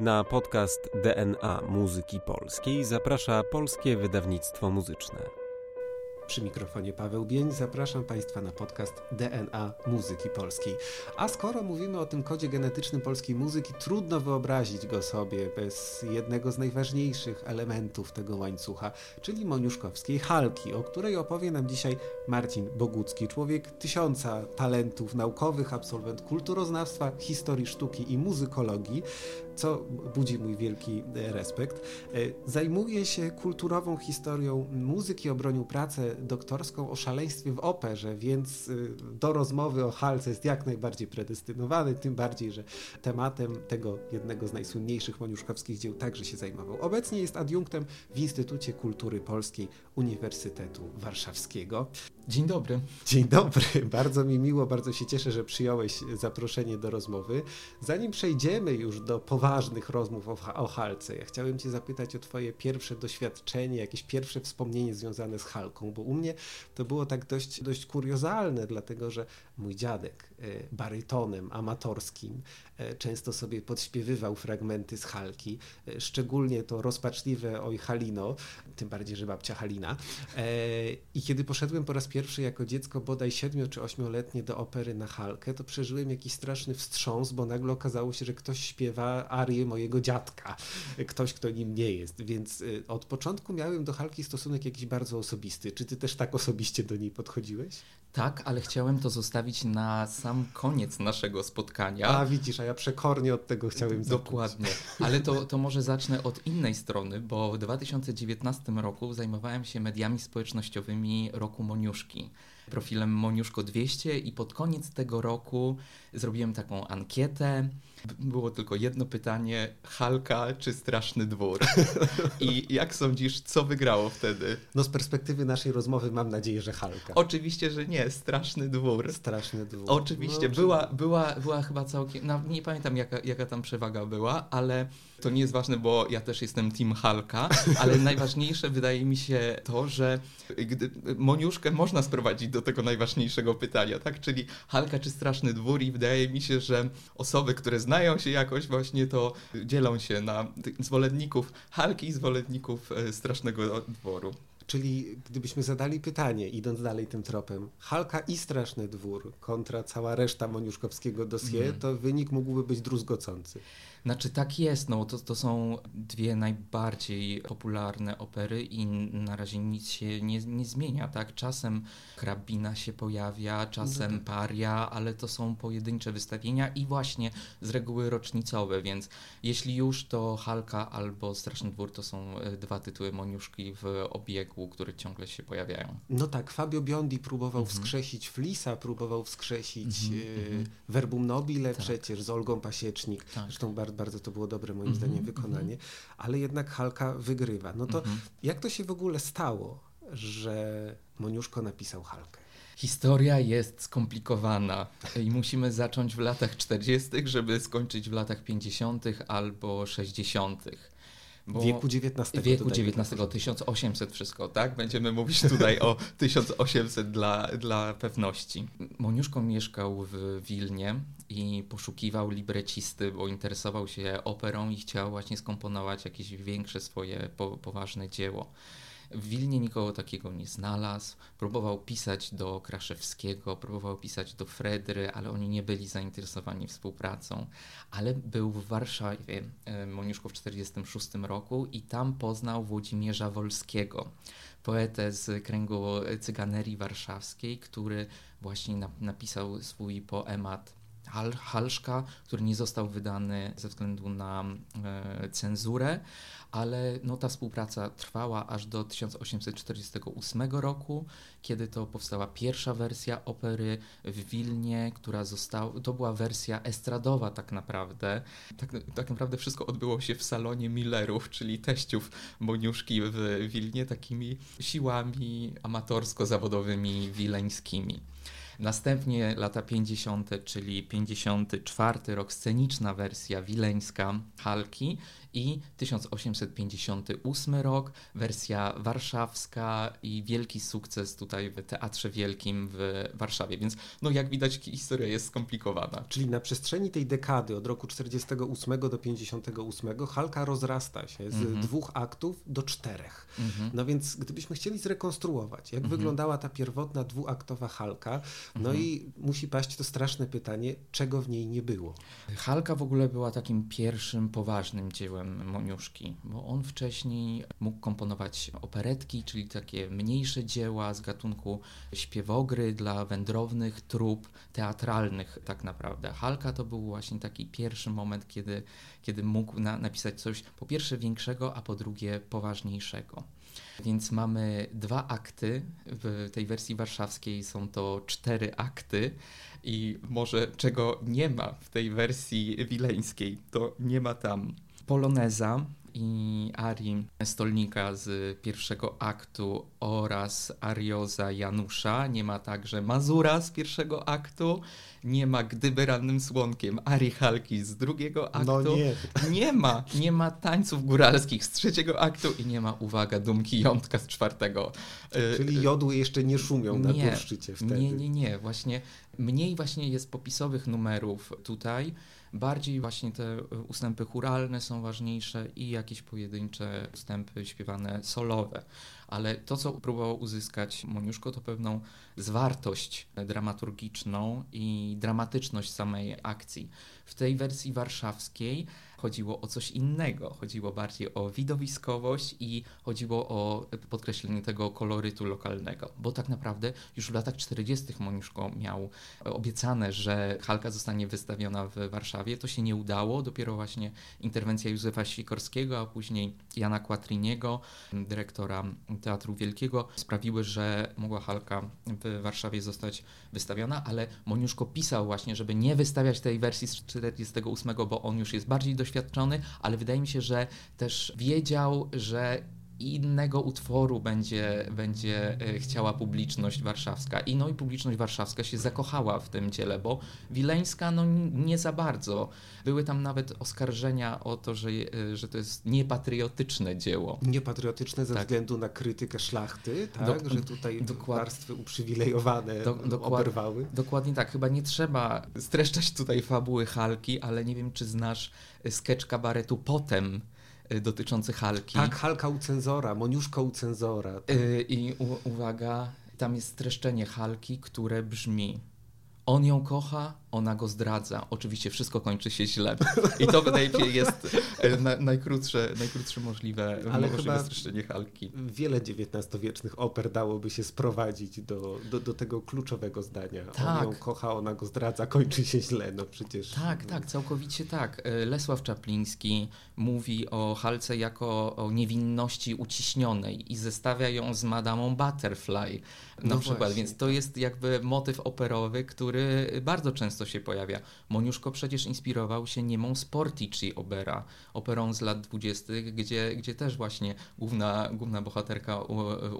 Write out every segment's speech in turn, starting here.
Na podcast DNA Muzyki Polskiej zaprasza Polskie Wydawnictwo Muzyczne. Przy mikrofonie Paweł Bień zapraszam Państwa na podcast DNA Muzyki Polskiej. A skoro mówimy o tym kodzie genetycznym polskiej muzyki, trudno wyobrazić go sobie bez jednego z najważniejszych elementów tego łańcucha, czyli moniuszkowskiej halki, o której opowie nam dzisiaj Marcin Bogucki, człowiek tysiąca talentów naukowych, absolwent kulturoznawstwa, historii sztuki i muzykologii, co budzi mój wielki respekt. E, zajmuje się kulturową historią muzyki, obronił pracę doktorską o szaleństwie w operze, więc e, do rozmowy o Halce jest jak najbardziej predestynowany, tym bardziej, że tematem tego jednego z najsłynniejszych moniuszkowskich dzieł także się zajmował. Obecnie jest adiunktem w Instytucie Kultury Polskiej Uniwersytetu Warszawskiego. Dzień dobry. Dzień dobry, bardzo mi miło, bardzo się cieszę, że przyjąłeś zaproszenie do rozmowy. Zanim przejdziemy już do poważnych rozmów o, o Halce, ja chciałem Cię zapytać o Twoje pierwsze doświadczenie, jakieś pierwsze wspomnienie związane z Halką, bo u mnie to było tak dość, dość kuriozalne, dlatego że mój dziadek e, barytonem amatorskim e, często sobie podśpiewywał fragmenty z Halki, e, szczególnie to rozpaczliwe Oj Halino, tym bardziej, że babcia Halina. I kiedy poszedłem po raz pierwszy jako dziecko, bodaj siedmiu czy ośmioletnie do opery na Halkę, to przeżyłem jakiś straszny wstrząs, bo nagle okazało się, że ktoś śpiewa arię mojego dziadka, ktoś, kto nim nie jest, więc od początku miałem do Halki stosunek jakiś bardzo osobisty. Czy ty też tak osobiście do niej podchodziłeś? Tak, ale chciałem to zostawić na sam koniec naszego spotkania. A widzisz, a ja przekornie od tego chciałem zacząć. Dokładnie. Ale to, to może zacznę od innej strony, bo w 2019 roku zajmowałem się mediami społecznościowymi roku Moniuszki profilem Moniuszko 200 i pod koniec tego roku zrobiłem taką ankietę. Było tylko jedno pytanie: Halka czy Straszny Dwór? I jak sądzisz, co wygrało wtedy? No z perspektywy naszej rozmowy mam nadzieję, że Halka. Oczywiście, że nie, Straszny Dwór. Straszny Dwór. Oczywiście, no, była, była, była chyba całkiem, no, nie pamiętam jaka, jaka tam przewaga była, ale to nie jest ważne, bo ja też jestem Team Halka, ale najważniejsze wydaje mi się to, że gdy Moniuszkę można sprowadzić do tego najważniejszego pytania, tak? Czyli Halka czy Straszny Dwór i wydaje mi się, że osoby, które znają się jakoś właśnie to dzielą się na zwolenników Halki i zwolenników e, Strasznego Dworu. Czyli gdybyśmy zadali pytanie, idąc dalej tym tropem, Halka i Straszny Dwór kontra cała reszta Moniuszkowskiego dossier, mm. to wynik mógłby być druzgocący. Znaczy tak jest, no to, to są dwie najbardziej popularne opery i na razie nic się nie, nie zmienia, tak? Czasem hrabina się pojawia, czasem no tak. paria, ale to są pojedyncze wystawienia i właśnie z reguły rocznicowe, więc jeśli już to Halka albo Straszny Dwór to są e, dwa tytuły Moniuszki w obiegu, które ciągle się pojawiają. No tak, Fabio Biondi próbował mhm. wskrzesić Flisa, próbował wskrzesić mhm, y, Verbum Nobile tak. przecież z Olgą Pasiecznik, tak. zresztą bardzo bardzo, bardzo to było dobre moim mm -hmm, zdaniem wykonanie, mm -hmm. ale jednak Halka wygrywa. No to mm -hmm. jak to się w ogóle stało, że Moniuszko napisał Halkę? Historia jest skomplikowana i musimy zacząć w latach 40., żeby skończyć w latach 50. albo 60. Bo wieku XIX. Wieku XIX, 1800 wszystko, tak? Będziemy mówić tutaj o 1800 dla, dla pewności. Moniuszko mieszkał w Wilnie i poszukiwał librecisty, bo interesował się operą i chciał właśnie skomponować jakieś większe swoje po, poważne dzieło. W Wilnie nikogo takiego nie znalazł. Próbował pisać do Kraszewskiego, próbował pisać do Fredry, ale oni nie byli zainteresowani współpracą. Ale był w Warszawie, Moniuszko w 1946 roku i tam poznał Włodzimierza Wolskiego, poetę z kręgu cyganerii warszawskiej, który właśnie napisał swój poemat Hal, Halszka, który nie został wydany ze względu na e, cenzurę, ale no, ta współpraca trwała aż do 1848 roku, kiedy to powstała pierwsza wersja opery w Wilnie, która została, to była wersja estradowa tak naprawdę. Tak, tak naprawdę wszystko odbyło się w salonie Millerów, czyli teściów Moniuszki w Wilnie, takimi siłami amatorsko-zawodowymi wileńskimi. Następnie lata 50., czyli 54 rok, sceniczna wersja wileńska Halki i 1858 rok, wersja warszawska i wielki sukces tutaj w Teatrze Wielkim w Warszawie. Więc no jak widać historia jest skomplikowana. Czyli na przestrzeni tej dekady od roku 48 do 58 Halka rozrasta się z -hmm. dwóch aktów do czterech. -hmm. No więc gdybyśmy chcieli zrekonstruować, jak -hmm. wyglądała ta pierwotna dwuaktowa Halka, no mhm. i musi paść to straszne pytanie, czego w niej nie było. Halka w ogóle była takim pierwszym poważnym dziełem Moniuszki, bo on wcześniej mógł komponować operetki, czyli takie mniejsze dzieła z gatunku śpiewogry dla wędrownych trup teatralnych tak naprawdę. Halka to był właśnie taki pierwszy moment, kiedy, kiedy mógł na, napisać coś po pierwsze większego, a po drugie poważniejszego. Więc mamy dwa akty. W tej wersji warszawskiej są to cztery akty. I może czego nie ma w tej wersji wileńskiej, to nie ma tam poloneza i arii Stolnika z pierwszego aktu oraz arioza Janusza. Nie ma także Mazura z pierwszego aktu. Nie ma Gdyby rannym słonkiem Arii Halki z drugiego no aktu. No nie. nie ma. Nie ma tańców góralskich z trzeciego aktu i nie ma, uwaga, Dumki Jątka z czwartego. E, Czyli jodły jeszcze nie szumią na nie, szczycie wtedy. Nie, nie, nie. Właśnie mniej właśnie jest popisowych numerów tutaj Bardziej właśnie te e, ustępy churalne są ważniejsze i jakieś pojedyncze ustępy śpiewane solowe. Ale to, co próbował uzyskać Moniuszko, to pewną zwartość dramaturgiczną i dramatyczność samej akcji. W tej wersji warszawskiej chodziło o coś innego. Chodziło bardziej o widowiskowość i chodziło o podkreślenie tego kolorytu lokalnego, bo tak naprawdę już w latach 40. Moniuszko miał obiecane, że Halka zostanie wystawiona w Warszawie. To się nie udało. Dopiero właśnie interwencja Józefa Sikorskiego, a później Jana Quattriniego, dyrektora Teatru Wielkiego, sprawiły, że mogła Halka w Warszawie zostać wystawiona, ale Moniuszko pisał właśnie, żeby nie wystawiać tej wersji z 48, bo on już jest bardziej doświadczony doświadczony, ale wydaje mi się, że też wiedział, że innego utworu będzie, będzie e, chciała publiczność warszawska. I no i publiczność warszawska się zakochała w tym dziele, bo Wileńska no nie za bardzo. Były tam nawet oskarżenia o to, że, e, że to jest niepatriotyczne dzieło. Niepatriotyczne ze tak. względu na krytykę szlachty, tak? Do, że tutaj warstwy uprzywilejowane do, dokład, oberwały. Dokładnie tak. Chyba nie trzeba streszczać tutaj fabuły Halki, ale nie wiem, czy znasz sketch kabaretu Potem, dotyczący Halki. Tak, Halka u cenzora, Moniuszko u cenzora. Tak. I u, uwaga, tam jest streszczenie Halki, które brzmi on ją kocha, ona go zdradza. Oczywiście wszystko kończy się źle. I to się jest e, na, najkrótsze, najkrótsze możliwe, Ale możliwe streszczenie Halki. Wiele XIX-wiecznych oper dałoby się sprowadzić do, do, do, tego kluczowego zdania. Tak. On ją kocha, ona go zdradza, kończy się źle. No przecież... Tak, tak, całkowicie tak. E, Lesław Czapliński mówi o Halce jako o niewinności uciśnionej i zestawia ją z Madamą Butterfly na no przykład. Właśnie. Więc to jest jakby motyw operowy, który bardzo często się pojawia. Moniuszko przecież inspirował się niemą Sportici opera, operą z lat dwudziestych, gdzie, gdzie też właśnie główna, główna bohaterka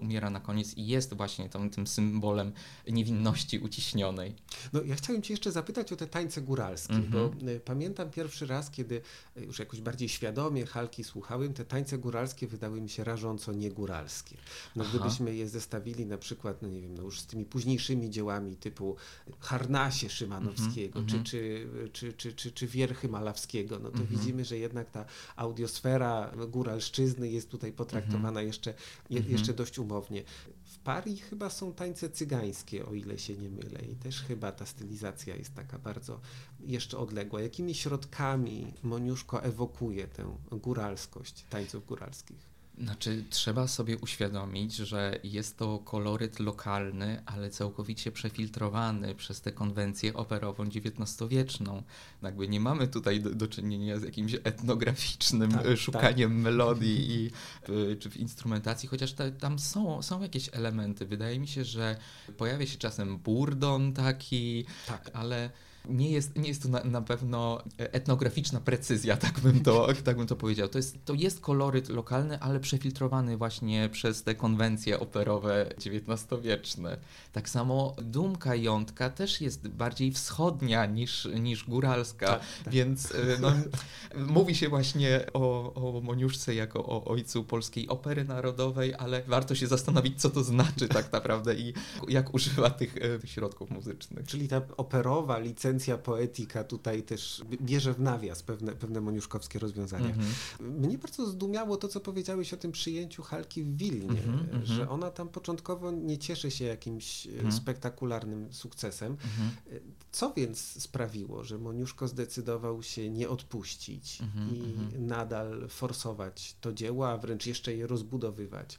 umiera na koniec i jest właśnie tym symbolem niewinności uciśnionej. No ja chciałem Cię jeszcze zapytać o te tańce góralskie, mm -hmm. bo y, pamiętam pierwszy raz, kiedy y, już jakoś bardziej świadomie Halki słuchałem, te tańce góralskie wydały mi się rażąco niegóralskie. No Aha. gdybyśmy je zestawili na przykład, no nie wiem, no już z tymi późniejszymi dziełami typu Harnasie Szymanowskiego, -hmm. czy, czy, czy, czy, czy, czy Wierchy Malawskiego, no to -hmm. widzimy, że jednak ta audiosfera góralszczyzny jest tutaj potraktowana -hmm. jeszcze, je, mhm. jeszcze dość umownie. W Parii chyba są tańce cygańskie, o ile się nie mylę i też chyba ta stylizacja jest taka bardzo jeszcze odległa. Jakimi środkami Moniuszko ewokuje tę góralskość tańców góralskich? Znaczy, trzeba sobie uświadomić, że jest to koloryt lokalny, ale całkowicie przefiltrowany przez tę konwencję operową XIX-wieczną. Jakby nie mamy tutaj do, do czynienia z jakimś etnograficznym tak, szukaniem tak. melodii i, czy w instrumentacji, chociaż te, tam są, są jakieś elementy. Wydaje mi się, że pojawia się czasem burdon taki, tak. ale nie jest, nie jest to na, na pewno etnograficzna precyzja, tak bym, to, tak bym to powiedział. To jest, to jest koloryt lokalny, ale przefiltrowany właśnie przez te konwencje operowe XIX-wieczne. Tak samo dumka jątka też jest bardziej wschodnia niż, niż góralska, tak, tak. więc no, mówi się właśnie o, o Moniuszce jako o ojcu polskiej opery narodowej, ale warto się zastanowić, co to znaczy tak naprawdę i jak używa tych, tych środków muzycznych. Czyli ta operowa licencja poetyka tutaj też bierze w nawias pewne, pewne moniuszkowskie rozwiązania. Mm -hmm. Mnie bardzo zdumiało to, co powiedziałeś o tym przyjęciu Halki w Wilnie, mm -hmm, że ona tam początkowo nie cieszy się jakimś -hmm. spektakularnym sukcesem. Mhm. Co więc sprawiło, że Moniuszko zdecydował się nie odpuścić mhm, i mhm. nadal forsować to dzieło, a wręcz jeszcze je rozbudowywać?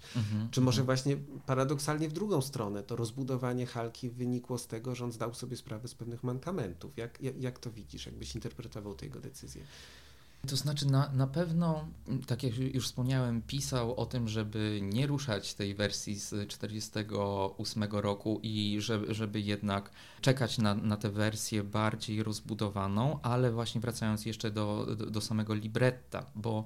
Czy może właśnie paradoksalnie w drugą stronę to rozbudowanie Halki wynikło z tego, że on zdał sobie sprawę z pewnych mankamentów? Jak, jak, jak to widzisz? Jakbyś interpretował tego decyzję? To znaczy, na, na pewno, tak jak już wspomniałem, pisał o tym, żeby nie ruszać tej wersji z 1948 roku i żeby, żeby jednak czekać na, na tę wersję bardziej rozbudowaną, ale właśnie wracając jeszcze do, do, do samego libretta, bo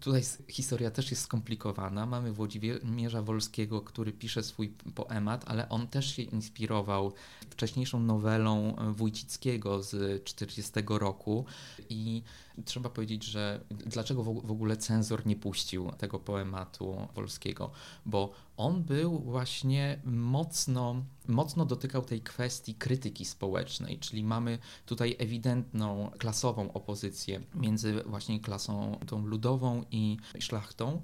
Tutaj historia też jest skomplikowana. Mamy Włodzimierza Wolskiego, który pisze swój poemat, ale on też się inspirował wcześniejszą nowelą Wójcickiego z 40 roku i trzeba powiedzieć, że dlaczego w ogóle cenzor nie puścił tego poematu Wolskiego? Bo on był właśnie mocno, mocno dotykał tej kwestii krytyki społecznej, czyli mamy tutaj ewidentną klasową opozycję między właśnie klasą tą ludową i szlachtą,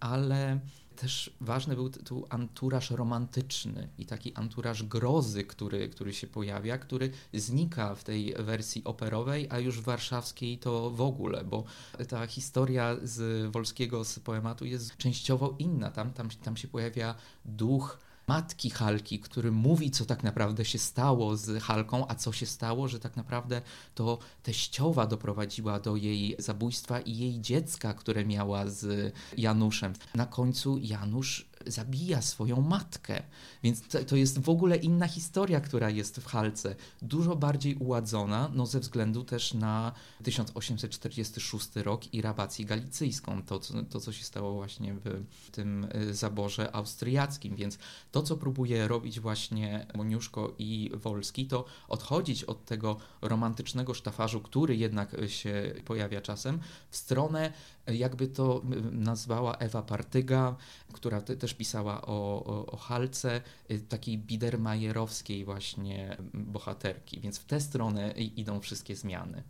ale też ważny był tu anturaż romantyczny i taki anturaż grozy, który, który się pojawia, który znika w tej wersji operowej, a już warszawskiej to w ogóle, bo ta historia z Wolskiego z poematu jest częściowo inna. Tam, tam, tam się pojawia duch matki Halki, który mówi, co tak naprawdę się stało z Halką, a co się stało, że tak naprawdę to teściowa doprowadziła do jej zabójstwa i jej dziecka, które miała z Januszem. Na końcu Janusz zabija swoją matkę. Więc to, to, jest w ogóle inna historia, która jest w Halce. Dużo bardziej uładzona, no ze względu też na 1846 rok i rabację galicyjską, to, to co się stało właśnie w tym y, zaborze austriackim. Więc to, co próbuje robić właśnie Moniuszko i Wolski, to odchodzić od tego romantycznego sztafarzu, który jednak się pojawia czasem, w stronę jakby to nazwała Ewa Partyga, która te, też pisała o, o, o Halce, y, takiej biedermajerowskiej właśnie bohaterki, więc w tę stronę idą wszystkie zmiany.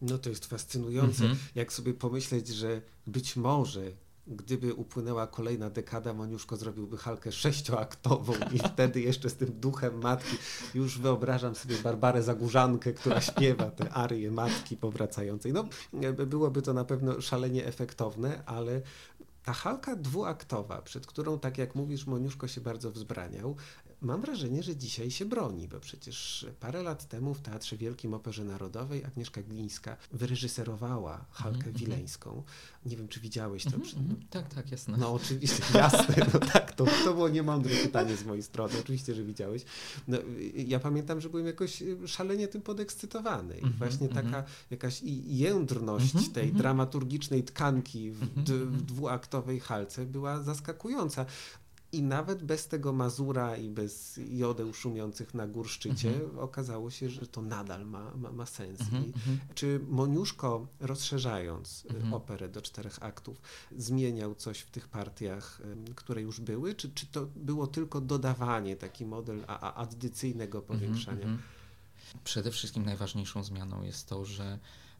No to jest fascynujące, mm -hmm. jak sobie pomyśleć, że być może gdyby upłynęła kolejna dekada, Moniuszko zrobiłby halkę sześcioaktową i wtedy jeszcze z tym duchem matki. Już wyobrażam sobie Barbarę Zagórzankę, która śpiewa te arie matki powracającej. No, byłoby to na pewno szalenie efektowne, ale ta halka dwuaktowa, przed którą, tak jak mówisz, Moniuszko się bardzo wzbraniał, mam wrażenie, że dzisiaj się broni, bo przecież parę lat temu w Teatrze Wielkim Operze Narodowej Agnieszka Glińska wyreżyserowała Halkę mm. Wileńską. Nie wiem, czy widziałeś to? Mm -hmm. Tak, tak, jasne. No oczywiście, jasne, no tak, to, to było niemądre pytanie z mojej strony, oczywiście, że widziałeś. No, ja pamiętam, że byłem jakoś szalenie tym podekscytowany i -hmm, właśnie taka jakaś jędrność mhm, tej mhm. dramaturgicznej tkanki w, w dwuaktowej Halce była zaskakująca. I nawet bez tego Mazura i bez jodeł szumiących na górszczycie mhm. okazało się, że to nadal ma, ma, ma sens. Mhm, mhm. czy Moniuszko, rozszerzając y, mhm. operę do czterech aktów, zmieniał coś w tych partiach, które już były, czy, czy to było tylko dodawanie, taki model a, a addycyjnego mhm, powiększania? Mhm. Przede wszystkim najważniejszą zmianą jest to, że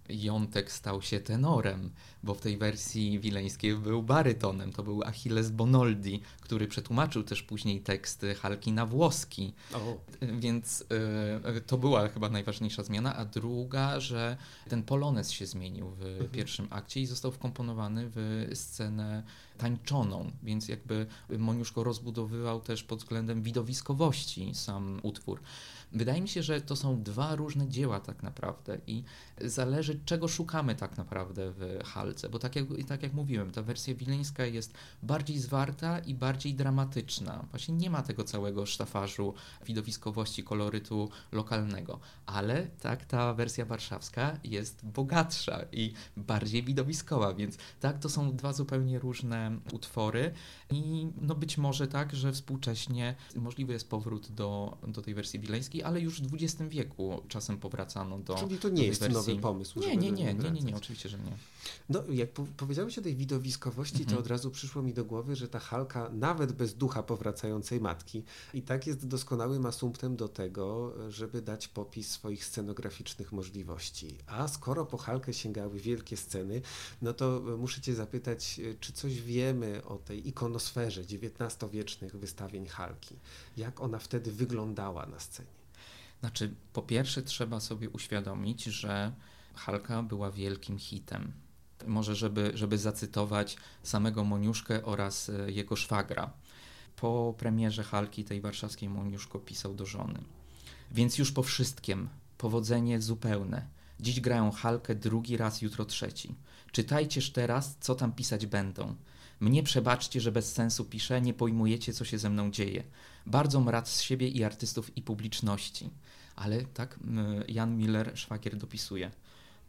Jątek stał się tenorem, bo w tej wersji wileńskiej był barytonem. To był Achilles Bonoldi, który przetłumaczył też później teksty Halki na włoski. Oh. Więc y, to była chyba najważniejsza zmiana. A druga, że ten polonez się zmienił w mhm. pierwszym akcie i został wkomponowany w scenę tańczoną, więc jakby Moniuszko rozbudowywał też pod względem widowiskowości sam utwór. Wydaje mi się, że to są dwa różne dzieła tak naprawdę i zależy czego szukamy tak naprawdę w Halce, bo tak jak, tak jak mówiłem, ta wersja wileńska jest bardziej zwarta i bardziej dramatyczna. Właśnie nie ma tego całego sztafarzu widowiskowości, kolorytu lokalnego, ale tak ta wersja warszawska jest bogatsza i bardziej widowiskowa, więc tak to są dwa zupełnie różne utwory i no być może tak, że współcześnie możliwy jest powrót do, do tej wersji wileńskiej, ale już w XX wieku czasem powracano do Czyli to nie jest wersji... nowy pomysł. Nie, nie, nie, nie, nie, nie, oczywiście, że nie. No, jak po powiedziałeś o tej widowiskowości, mhm. to od razu przyszło mi do głowy, że ta Halka, nawet bez ducha powracającej matki, i tak jest doskonałym asumptem do tego, żeby dać popis swoich scenograficznych możliwości. A skoro po Halkę sięgały wielkie sceny, no to muszę Cię zapytać, czy coś wiemy o tej ikonosferze XIX-wiecznych wystawień Halki? Jak ona wtedy wyglądała na scenie? Znaczy, po pierwsze trzeba sobie uświadomić, że Halka była wielkim hitem. Może, żeby, żeby zacytować samego Moniuszkę oraz e, jego szwagra. Po premierze Halki tej warszawskiej Moniuszko pisał do żony. Więc już po wszystkim, powodzenie zupełne. Dziś grają Halkę drugi raz, jutro trzeci. Czytajcież teraz, co tam pisać będą. Mnie przebaczcie, że bez sensu piszę, nie pojmujecie, co się ze mną dzieje. Bardzo rad z siebie i artystów i publiczności. Ale tak Jan Miller, szwagier, dopisuje.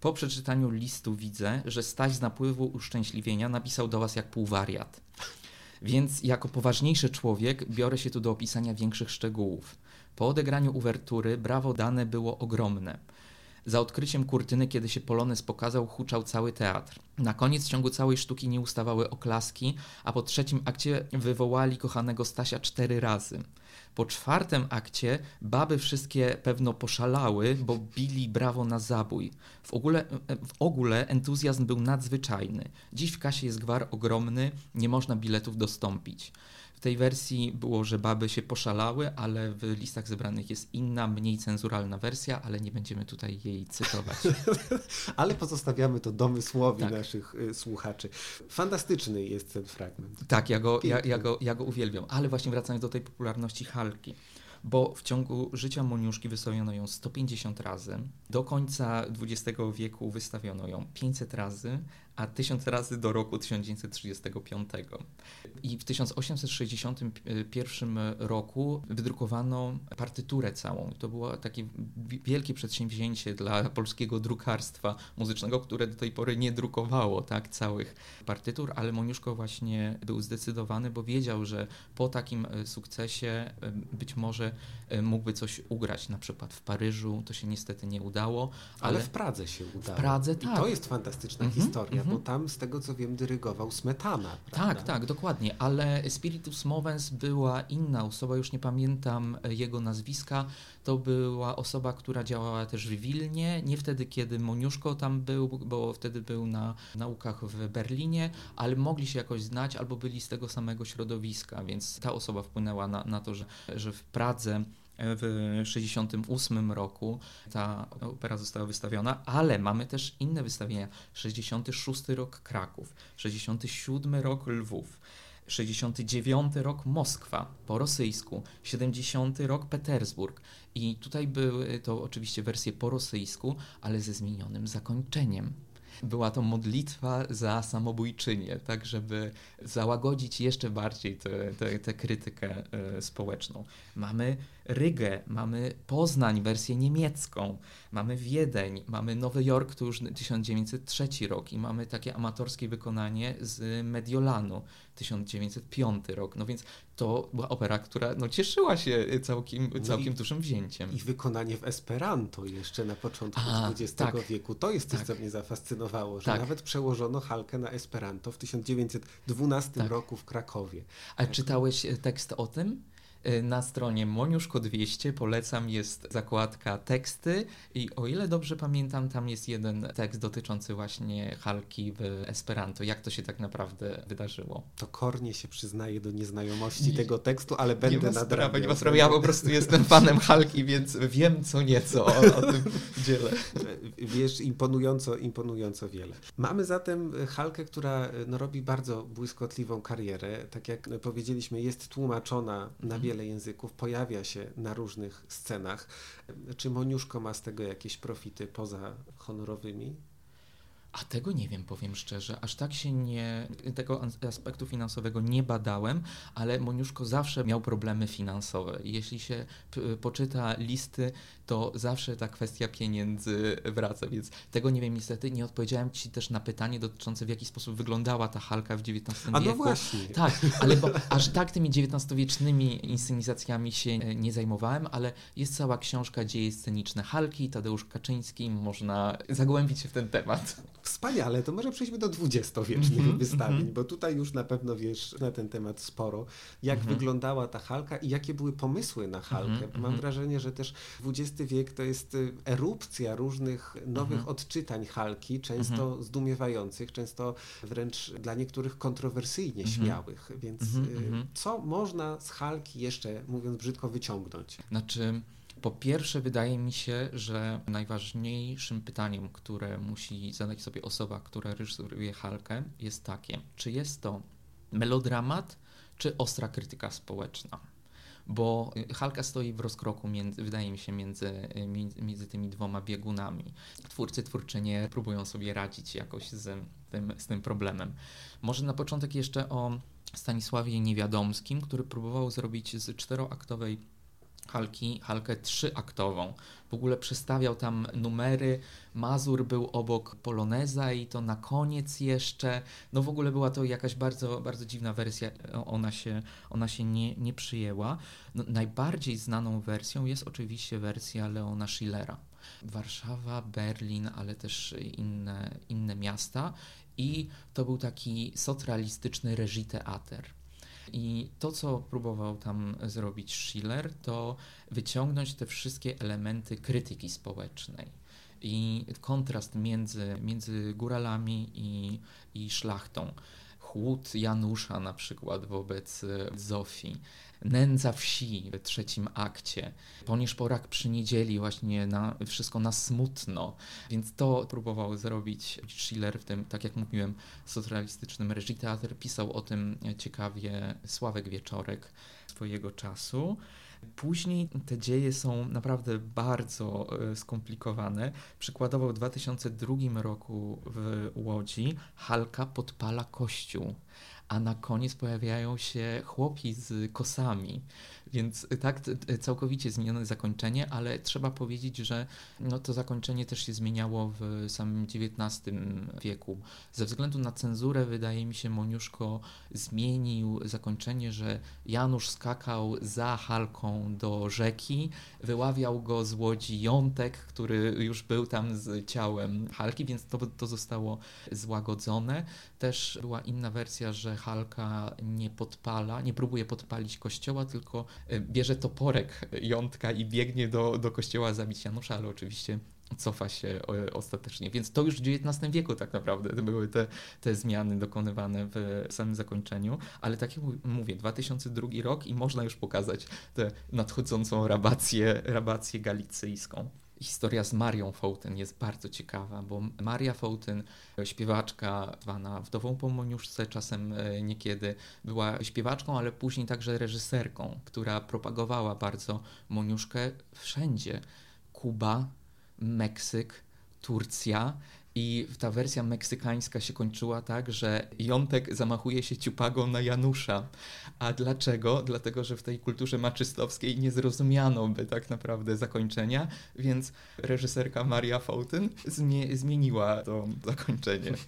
Po przeczytaniu listu widzę, że Staś z napływu uszczęśliwienia napisał do was jak półwariat. Więc jako poważniejszy człowiek biorę się tu do opisania większych szczegółów. Po odegraniu uwertury brawo dane było ogromne. Za odkryciem kurtyny, kiedy się Polones pokazał, huczał cały teatr. Na koniec ciągu całej sztuki nie ustawały oklaski, a po trzecim akcie wywołali kochanego Stasia cztery razy. Po czwartym akcie baby wszystkie pewno poszalały, bo bili brawo na zabój. W ogóle, w ogóle entuzjazm był nadzwyczajny. Dziś w kasie jest gwar ogromny, nie można biletów dostąpić tej wersji było, że baby się poszalały, ale w listach zebranych jest inna, mniej cenzuralna wersja, ale nie będziemy tutaj jej cytować. ale pozostawiamy to domysłowi tak. naszych y, słuchaczy. Fantastyczny jest ten fragment. Tak, ja go, ja, ja, go, ja go uwielbiam. Ale właśnie wracając do tej popularności Halki bo w ciągu życia Moniuszki wystawiono ją 150 razy. Do końca XX wieku wystawiono ją 500 razy, a 1000 razy do roku 1935. I w 1861 roku wydrukowano partyturę całą. To było takie wielkie przedsięwzięcie dla polskiego drukarstwa muzycznego, które do tej pory nie drukowało tak całych partytur, ale Moniuszko właśnie był zdecydowany, bo wiedział, że po takim e, sukcesie e, być może e, mógłby coś ugrać, na przykład w Paryżu, to się niestety nie udało. Ale, ale w Pradze się udało. W Pradze, tak. I to jest fantastyczna mm -hmm, historia, mm -hmm. bo tam z tego co wiem dyrygował Smetana. Prawda? Tak, tak, dokładnie, ale Spiritus Movens była inna osoba, już nie pamiętam jego nazwiska, to była osoba, która działała też w Wilnie, nie wtedy, kiedy Moniuszko tam był, bo wtedy był na naukach w Berlinie, ale mogli się jakoś znać albo byli z tego samego środowiska, więc ta osoba wpłynęła na, na to, że, że w Pradze w 1968 roku ta opera została wystawiona, ale mamy też inne wystawienia. 66 rok Kraków, 67 rok Lwów, 69 rok Moskwa po rosyjsku, 70 rok Petersburg. I tutaj były to oczywiście wersje po rosyjsku, ale ze zmienionym zakończeniem była to modlitwa za samobójczynię, tak żeby załagodzić jeszcze bardziej tę krytykę y, społeczną. Mamy Rygę, mamy Poznań, wersję niemiecką, mamy Wiedeń, mamy Nowy Jork, to już 1903 rok i mamy takie amatorskie wykonanie z Mediolanu, 1905 rok. No więc to była opera, która no, cieszyła się całkiem, no całkiem dużym wzięciem. I wykonanie w Esperanto jeszcze na początku A, XX tak, wieku. To jest coś, tak. co mnie zafascynowało, że tak. nawet przełożono Halkę na Esperanto w 1912 tak. roku w Krakowie. A czytałeś tekst o tym? Y, na stronie Moniuszko 200 polecam jest zakładka teksty i o ile dobrze pamiętam, tam jest jeden tekst dotyczący właśnie Halki w Esperanto. Jak to się tak naprawdę wydarzyło? To kornie się przyznaje do nieznajomości nie, tego tekstu, ale będę nie nadrabiał. Nie ma sprawy, ja po prostu jestem fanem Halki, więc wiem co nieco o, o tym dziele. Wiesz, imponująco, imponująco wiele. Mamy zatem Halkę, która no, robi bardzo błyskotliwą karierę. Tak jak powiedzieliśmy, jest tłumaczona na wiele wiele języków, pojawia się na różnych scenach. Czy Moniuszko ma z tego jakieś profity poza honorowymi? A tego nie wiem, powiem szczerze. Aż tak się nie, tego aspektu finansowego nie badałem, ale Moniuszko zawsze miał problemy finansowe. Jeśli się poczyta listy, to zawsze ta kwestia pieniędzy wraca, więc tego nie wiem niestety. Nie odpowiedziałem Ci też na pytanie dotyczące w jaki sposób wyglądała ta Halka w XIX A wieku. no właśnie. Tak, ale bo aż tak tymi XIX-wiecznymi inscenizacjami się nie zajmowałem, ale jest cała książka Dzieje sceniczne Halki, Tadeusz Kaczyński, można zagłębić się w ten temat. Wspaniale, to może przejdźmy do dwudziestowiecznych Mhm, wystawień, mhm. bo tutaj już na pewno wiesz na ten temat sporo. Jak Mhm. wyglądała ta Halka i jakie były pomysły na Halkę? Mhm, Mam mhm. wrażenie, że też XX wiek to jest y, erupcja różnych nowych Mhm. odczytań Halki, często zdumiewających, często wręcz dla niektórych kontrowersyjnie Mhm. śmiałych. Więc Mhm, y, mhm. co można z Halki jeszcze, mówiąc brzydko, wyciągnąć? Znaczy, po pierwsze, wydaje mi się, że najważniejszym pytaniem, które musi zadać sobie osoba, która reżyseruje Halkę, jest takie: czy jest to melodramat, czy ostra krytyka społeczna? Bo Halka stoi w rozkroku, między, wydaje mi się, między, między tymi dwoma biegunami. Twórcy, twórczynie próbują sobie radzić jakoś z tym, z tym problemem. Może na początek jeszcze o Stanisławie Niewiadomskim, który próbował zrobić z czteroaktowej Halki, Halkę trzyaktową. W ogóle przestawiał tam numery, Mazur był obok Poloneza i to na koniec jeszcze. No w ogóle była to jakaś bardzo, bardzo dziwna wersja, ona się, ona się nie, nie przyjęła. No, najbardziej znaną wersją jest oczywiście wersja Leona Schillera. Warszawa, Berlin, ale też inne, inne miasta i to był taki socrealistyczny reżim teater. I to, co próbował tam zrobić Schiller, to wyciągnąć te wszystkie elementy krytyki społecznej i kontrast między, między góralami i, i szlachtą. Chłód Janusza na przykład wobec Zofii, nędza wsi w trzecim akcie, ponieszporak przy niedzieli właśnie na, wszystko na smutno, więc to próbował zrobić Schiller w tym, tak jak mówiłem, socrealistycznym reżim teatr. Pisał o tym ciekawie Sławek Wieczorek swojego czasu. Później te dzieje są naprawdę bardzo e, skomplikowane. Przykładowo w 2002 roku w Łodzi Halka podpala kościół, a na koniec pojawiają się chłopi z kosami. Więc tak t- całkowicie zmienione zakończenie, ale trzeba powiedzieć, że no, to zakończenie też się zmieniało w samym XIX wieku. Ze względu na cenzurę, wydaje mi się, Moniuszko zmienił zakończenie, że Janusz skakał za Halką do rzeki, wyławiał go z łodzi Jątek, który już był tam z ciałem Halki, więc to, to zostało złagodzone. Też była inna wersja, że Halka nie podpala, nie próbuje podpalić kościoła, tylko y, bierze toporek Jątka i biegnie do, do kościoła zabić Janusza, ale oczywiście cofa się ostatecznie. Więc to już w XIX wieku tak naprawdę były te, te zmiany dokonywane w samym zakończeniu. Ale tak jak mów- mówię, 2002 rok i można już pokazać tę nadchodzącą rabację, rabację galicyjską. Historia z Marią Fołtyn jest bardzo ciekawa, bo Maria Fołtyn, śpiewaczka zwana wdową po Moniuszce, czasem e, niekiedy była śpiewaczką, ale później także reżyserką, która propagowała bardzo Moniuszkę wszędzie. Kuba, Meksyk, Turcja. I ta wersja meksykańska się kończyła tak, że Jątek zamachuje się ciupagą na Janusza. A dlaczego? Dlatego, że w tej kulturze maczystowskiej nie zrozumiano by tak naprawdę zakończenia, więc reżyserka Maria zmie- zmieniła to zakończenie.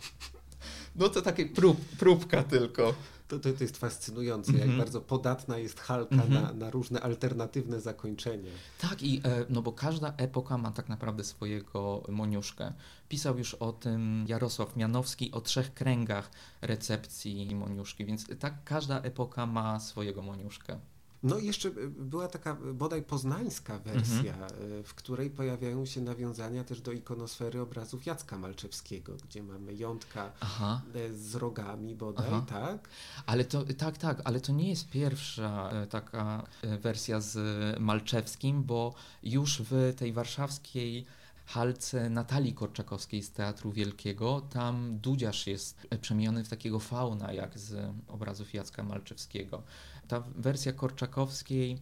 No to takie prób, próbka tylko. To, to, to jest fascynujące, jak Mhm. bardzo podatna jest Halka Mhm. na, na różne alternatywne zakończenia. Tak, i e, no bo każda epoka ma tak naprawdę swojego Moniuszkę. Pisał już o tym Jarosław Mianowski, o trzech kręgach recepcji Moniuszki, więc tak każda epoka ma swojego Moniuszkę. No i jeszcze y, była taka bodaj poznańska wersja, y, w której pojawiają się nawiązania też do ikonosfery obrazów Jacka Malczewskiego, gdzie mamy jątka Aha. y, z rogami bodaj, Aha. tak? Ale to tak, tak, ale to nie jest pierwsza e, taka e, wersja z Malczewskim, bo już w tej warszawskiej halce Natalii Korczakowskiej z Teatru Wielkiego. Tam Dudziarz jest przemieniony w takiego fauna, jak z obrazów Jacka Malczewskiego. Ta wersja Korczakowskiej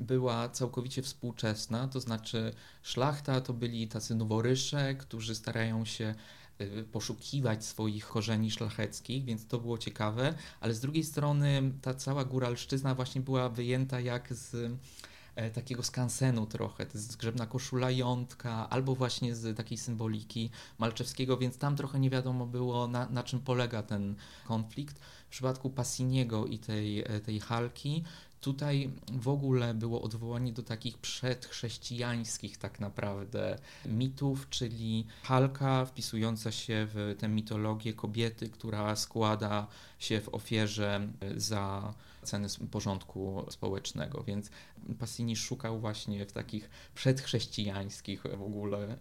była całkowicie współczesna, to znaczy szlachta to byli tacy noworysze, którzy starają się y, poszukiwać swoich korzeni szlacheckich, więc to było ciekawe, ale z drugiej strony ta cała góralszczyzna właśnie była wyjęta jak z e, takiego skansenu trochę, to jest zgrzebna koszula jątka, albo właśnie z takiej symboliki Malczewskiego, więc tam trochę nie wiadomo było na, na czym polega ten konflikt. W przypadku Passiniego i tej, e, tej Halki Tutaj w ogóle było odwołanie do takich przedchrześcijańskich tak naprawdę mitów, czyli Halka wpisująca się w tę mitologię kobiety, która składa się w ofierze za ceny porządku społecznego, więc Passini szukał właśnie w takich przedchrześcijańskich w ogóle,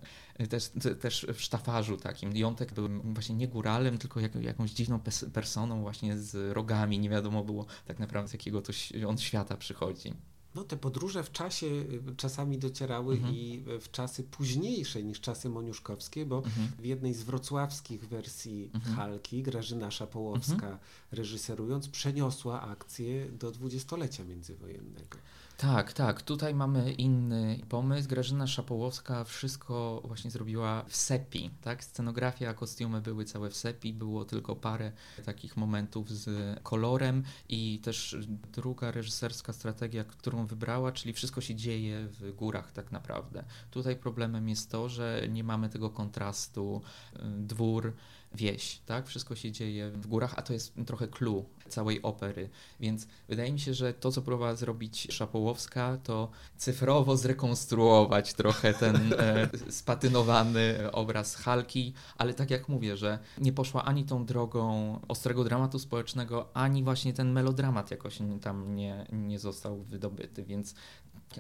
też, też w sztafarzu takim. Jątek był właśnie nie góralem, tylko jak, jakąś dziwną personą właśnie z rogami, nie wiadomo było tak naprawdę jakiego to on świata przychodzi. No te podróże w czasie y, czasami docierały mhm. i w czasy późniejsze niż czasy moniuszkowskie, bo mhm. w jednej z wrocławskich wersji mhm. Halki Grażyna Szapołowska mhm. reżyserując przeniosła akcję do dwudziestolecia międzywojennego. Tak, tak. Tutaj mamy inny pomysł. Grażyna Szapołowska wszystko właśnie zrobiła w sepi, tak? Scenografia, kostiumy były całe w sepi, było tylko parę takich momentów z kolorem i też druga reżyserska strategia, którą wybrała, czyli wszystko się dzieje w górach tak naprawdę. Tutaj problemem jest to, że nie mamy tego kontrastu y, dwór, wieś, tak? Wszystko się dzieje w górach, a to jest trochę clue całej opery, więc wydaje mi się, że to, co próbowała zrobić Szapołowska, to cyfrowo zrekonstruować trochę ten e, spatynowany obraz Halki, ale tak jak mówię, że nie poszła ani tą drogą ostrego dramatu społecznego, ani właśnie ten melodramat jakoś tam nie, nie został wydobyty, więc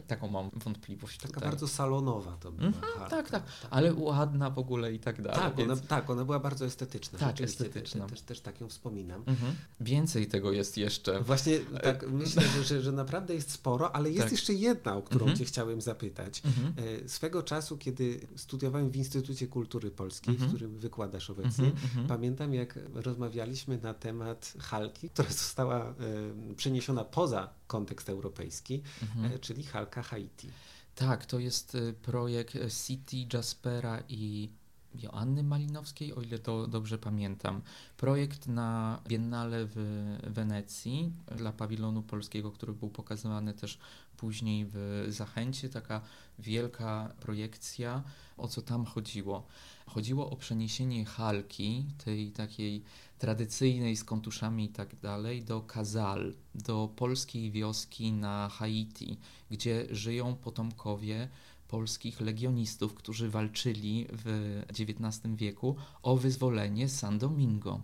Taką mam wątpliwość. Taka tutaj. bardzo salonowa to była. Tak, tak, tak, ale ładna w ogóle i tak dalej. Tak, więc... ona, tak ona była bardzo estetyczna. Tak, estetyczna. Też, też tak ją wspominam. -hmm. Więcej tego jest jeszcze. Właśnie tak myślę, że, że naprawdę jest sporo, ale jest tak. jeszcze jedna, o którą -hmm. Cię chciałem zapytać. Mhm. E, swego czasu, kiedy studiowałem w Instytucie Kultury Polskiej, w mhm. którym wykładasz obecnie, mhm, pamiętam jak rozmawialiśmy na temat Halki, która została e, przeniesiona poza kontekst europejski, e, czyli Halka Haiti. Tak, to jest y, projekt City Jaspera i Joanny Malinowskiej, o ile to dobrze pamiętam. Projekt na Biennale w Wenecji dla pawilonu polskiego, który był pokazywany też później w Zachęcie. Taka wielka projekcja. O co tam chodziło? Chodziło o przeniesienie Halki, tej takiej tradycyjnej z kontuszami i tak dalej, do Kazal, do polskiej wioski na Haiti, gdzie żyją potomkowie polskich legionistów, którzy walczyli w XIX wieku o wyzwolenie San Domingo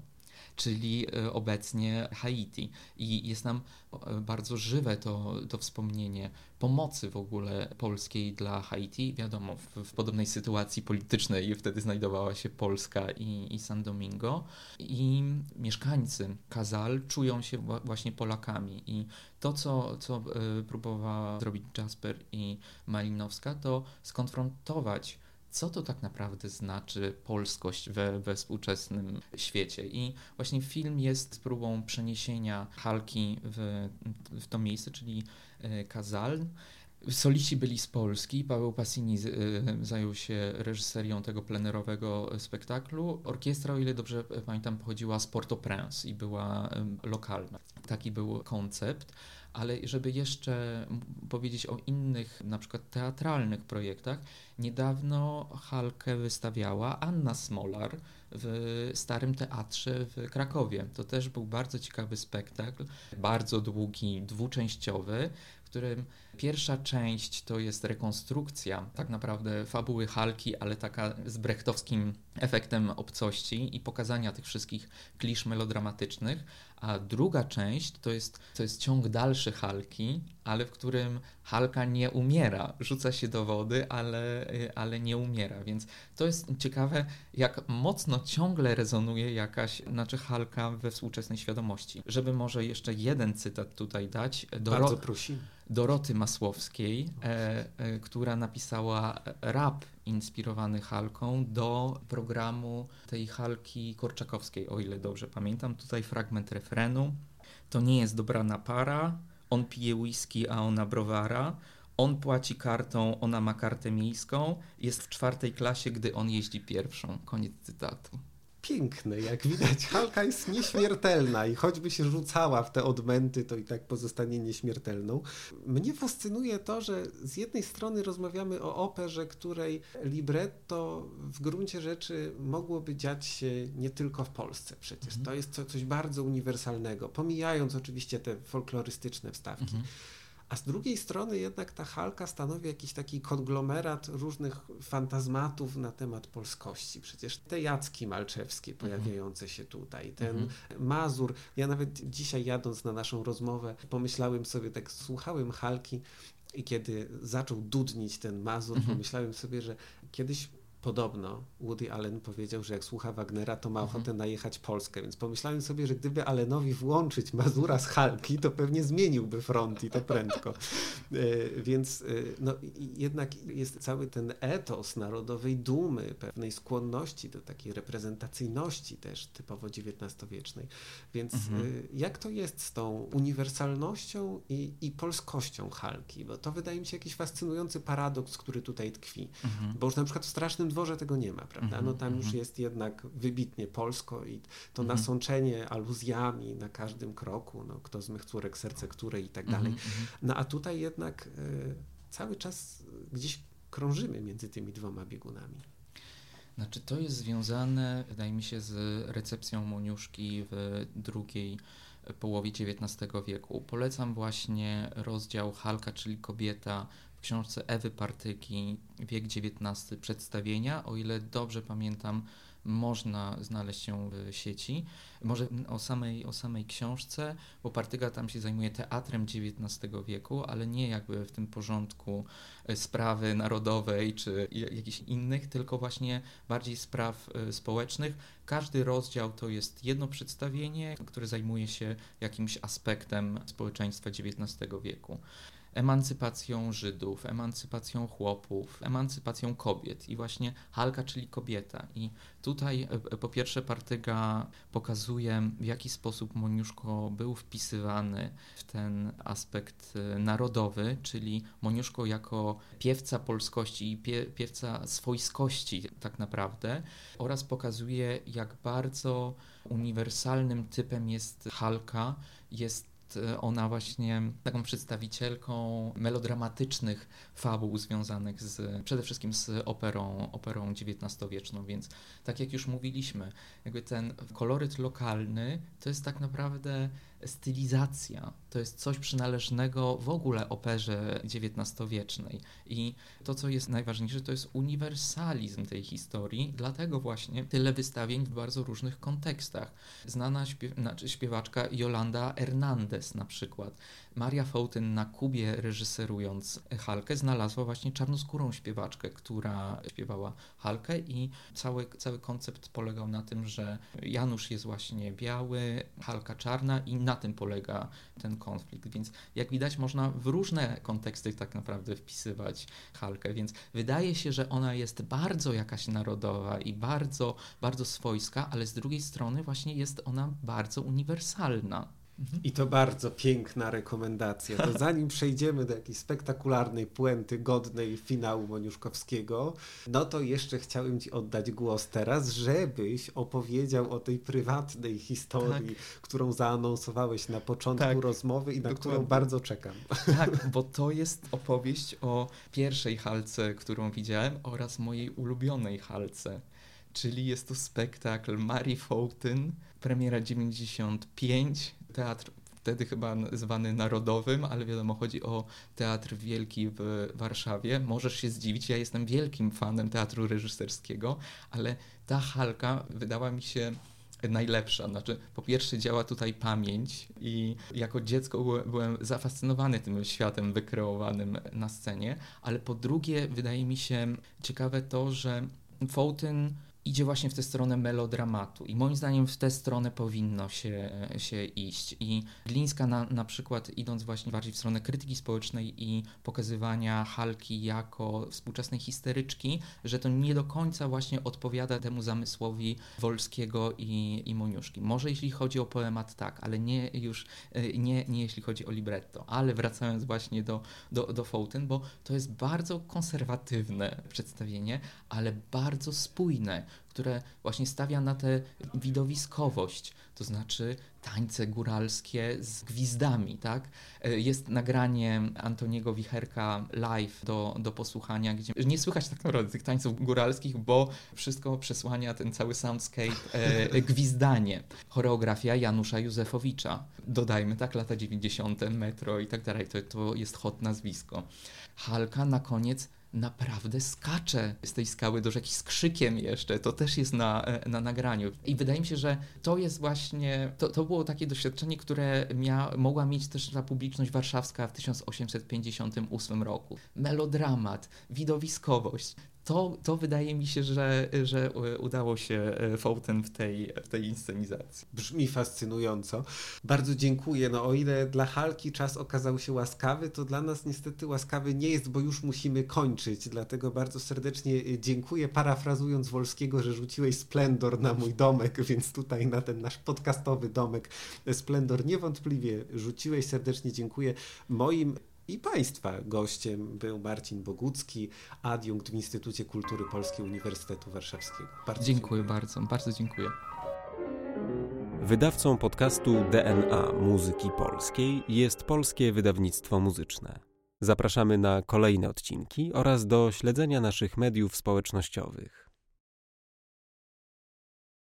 czyli e, obecnie Haiti. I jest nam e, bardzo żywe to, to wspomnienie pomocy w ogóle polskiej dla Haiti. Wiadomo, w, w podobnej sytuacji politycznej wtedy znajdowała się Polska i, i San Domingo. I mieszkańcy Kazal czują się właśnie Polakami. I to, co, co e, próbowała zrobić Jasper i Malinowska, to skonfrontować co to tak naprawdę znaczy polskość we, we współczesnym świecie. I właśnie film jest próbą przeniesienia Halki w, w to miejsce, czyli e, Kazal. Solici byli z Polski. Paweł Passini e, zajął się reżyserią tego plenerowego spektaklu. Orkiestra, o ile dobrze pamiętam, pochodziła z Port-au-Prince i była lokalna. Taki był koncept ale żeby jeszcze powiedzieć o innych, na przykład teatralnych projektach, niedawno Halkę wystawiała Anna Smolar w Starym Teatrze w Krakowie. To też był bardzo ciekawy spektakl, bardzo długi, dwuczęściowy, którym pierwsza część to jest rekonstrukcja tak naprawdę fabuły Halki, ale taka z brechtowskim efektem obcości i pokazania tych wszystkich klisz melodramatycznych, a druga część to jest, to jest ciąg dalszy Halki, ale w którym Halka nie umiera, rzuca się do wody, ale, ale nie umiera, więc to jest ciekawe, jak mocno ciągle rezonuje jakaś, znaczy Halka we współczesnej świadomości. Żeby może jeszcze jeden cytat tutaj dać. Bardzo prosimy Doroty Masłowskiej, e, e, która napisała rap inspirowany Halką do programu tej Halki Korczakowskiej, o ile dobrze pamiętam. Tutaj fragment refrenu. To nie jest dobrana para, on pije whisky, a ona browara. On płaci kartą, ona ma kartę miejską. Jest w czwartej klasie, gdy on jeździ pierwszą. Koniec cytatu piękne. Jak widać, Halka jest nieśmiertelna i choćby się rzucała w te odmęty, to i tak pozostanie nieśmiertelną. Mnie fascynuje to, że z jednej strony rozmawiamy o operze, której libretto w gruncie rzeczy mogłoby dziać się nie tylko w Polsce przecież. Mhm. To jest coś bardzo uniwersalnego, pomijając oczywiście te folklorystyczne wstawki. Mhm. A z drugiej strony jednak ta Halka stanowi jakiś taki konglomerat różnych fantazmatów na temat polskości. Przecież te Jacki Malczewskie mhm. pojawiające się tutaj, ten mhm. Mazur. Ja nawet dzisiaj jadąc na naszą rozmowę pomyślałem sobie, tak słuchałem Halki i kiedy zaczął dudnić ten Mazur, mhm. pomyślałem sobie, że kiedyś Podobno Woody Allen powiedział, że jak słucha Wagnera, to ma ochotę mhm. najechać Polskę, więc pomyślałem sobie, że gdyby Allenowi włączyć Mazura z Halki, to pewnie zmieniłby front i to prędko. E, więc e, no, jednak jest cały ten etos narodowej dumy, pewnej skłonności do takiej reprezentacyjności też typowo XIX-wiecznej. Więc mhm. E, jak to jest z tą uniwersalnością i, i polskością Halki? Bo to wydaje mi się jakiś fascynujący paradoks, który tutaj tkwi. Mhm. Bo już na przykład w Strasznym dworze tego nie ma, prawda? Mhm, no tam już mhm. jest jednak wybitnie polsko i to mhm. nasączenie aluzjami na każdym kroku, no kto z mych córek, serce które i tak dalej. No a tutaj jednak y, cały czas gdzieś krążymy między tymi dwoma biegunami. Znaczy to jest związane, wydaje mi się, z recepcją Moniuszki w drugiej połowie XIX wieku. Polecam właśnie rozdział Halka, czyli kobieta w książce Ewy Partyki Wiek XIX przedstawienia, o ile dobrze pamiętam, można znaleźć ją w sieci. Może o samej, o samej książce, bo Partyga tam się zajmuje teatrem XIX wieku, ale nie jakby w tym porządku e, sprawy narodowej czy jakichś innych, tylko właśnie bardziej spraw e, społecznych. Każdy rozdział to jest jedno przedstawienie, które zajmuje się jakimś aspektem społeczeństwa XIX wieku emancypacją Żydów, emancypacją chłopów, emancypacją kobiet i właśnie Halka, czyli kobieta. I tutaj e, e, po pierwsze Partyga pokazuje, w jaki sposób Moniuszko był wpisywany w ten aspekt e, narodowy, czyli Moniuszko jako piewca polskości i pie, piewca swojskości tak naprawdę oraz pokazuje, jak bardzo uniwersalnym typem jest Halka, jest E, ona właśnie taką przedstawicielką melodramatycznych fabuł związanych z, przede wszystkim z operą, operą XIX-wieczną, więc tak jak już mówiliśmy, jakby ten koloryt lokalny to jest tak naprawdę stylizacja, to jest coś przynależnego w ogóle operze XIX-wiecznej. I to, co jest najważniejsze, to jest uniwersalizm tej historii, dlatego właśnie tyle wystawień w bardzo różnych kontekstach. Znana śpiew znaczy śpiewaczka Jolanda Hernandez na przykład Maria Fołtyn na Kubie reżyserując Halkę znalazła właśnie czarnoskórą śpiewaczkę, która śpiewała Halkę i cały, cały koncept polegał na tym, że Janusz jest właśnie biały, Halka czarna i na tym polega ten konflikt. Więc jak widać można w różne konteksty tak naprawdę wpisywać Halkę, więc wydaje się, że ona jest bardzo jakaś narodowa i bardzo, bardzo swojska, ale z drugiej strony właśnie jest ona bardzo uniwersalna. Mhm. I to bardzo piękna rekomendacja. To zanim przejdziemy do jakiejś spektakularnej puenty godnej finału Moniuszkowskiego, no to jeszcze chciałem Ci oddać głos teraz, żebyś opowiedział o tej prywatnej historii, tak. którą zaanonsowałeś na początku tak. rozmowy i na Dokładnie. którą bardzo czekam. Tak, bo to jest opowieść o pierwszej halce, którą widziałem oraz mojej ulubionej halce. Czyli jest to spektakl Mary Fountain, premiera 95, teatr wtedy chyba zwany narodowym, ale wiadomo, chodzi o teatr wielki w Warszawie. Możesz się zdziwić, ja jestem wielkim fanem teatru reżyserskiego, ale ta halka wydała mi się najlepsza. Znaczy, po pierwsze działa tutaj pamięć i jako dziecko byłem zafascynowany tym światem wykreowanym na scenie, ale po drugie wydaje mi się ciekawe to, że Fountain idzie właśnie w tę stronę melodramatu i moim zdaniem w tę stronę powinno się, się iść. I Glińska na, na przykład idąc właśnie bardziej w stronę krytyki społecznej i pokazywania Halki jako współczesnej histeryczki, że to nie do końca właśnie odpowiada temu zamysłowi Wolskiego i, i Moniuszki. Może jeśli chodzi o poemat tak, ale nie już nie, nie jeśli chodzi o libretto. Ale wracając właśnie do, do, do Fountain, bo to jest bardzo konserwatywne przedstawienie, ale bardzo spójne które właśnie stawia na tę widowiskowość, to znaczy tańce góralskie z gwizdami, tak? E, jest nagranie Antoniego Wicherka live do, do posłuchania, gdzie nie słychać tak naprawdę tych tańców góralskich, bo wszystko przesłania ten cały soundscape e, gwizdanie. Choreografia Janusza Józefowicza. Dodajmy, tak, lata 90., metro i tak dalej, to, to jest hot nazwisko. Halka na koniec naprawdę skacze z tej skały do rzeki z krzykiem jeszcze. To też jest na, e, na nagraniu. I wydaje mi się, że to jest właśnie, to, to było takie doświadczenie, które mia, mogła mieć też ta publiczność warszawska w 1858 roku. Melodramat, widowiskowość to, to wydaje mi się, że, że udało się e, Fountain w tej, w tej inscenizacji. Brzmi fascynująco. Bardzo dziękuję. No o ile dla Halki czas okazał się łaskawy, to dla nas niestety łaskawy nie jest, bo już musimy kończyć. Dlatego bardzo serdecznie e, dziękuję, parafrazując Wolskiego, że rzuciłeś splendor na mój domek, więc tutaj na ten nasz podcastowy domek splendor niewątpliwie rzuciłeś. Serdecznie dziękuję. Moim i Państwa gościem był Marcin Bogucki, adiunkt w Instytucie Kultury Polskiej Uniwersytetu Warszawskiego. Bardzo dziękuję, dziękuję bardzo, bardzo dziękuję. Wydawcą podcastu DNA Muzyki Polskiej jest Polskie Wydawnictwo Muzyczne. Zapraszamy na kolejne odcinki oraz do śledzenia naszych mediów społecznościowych.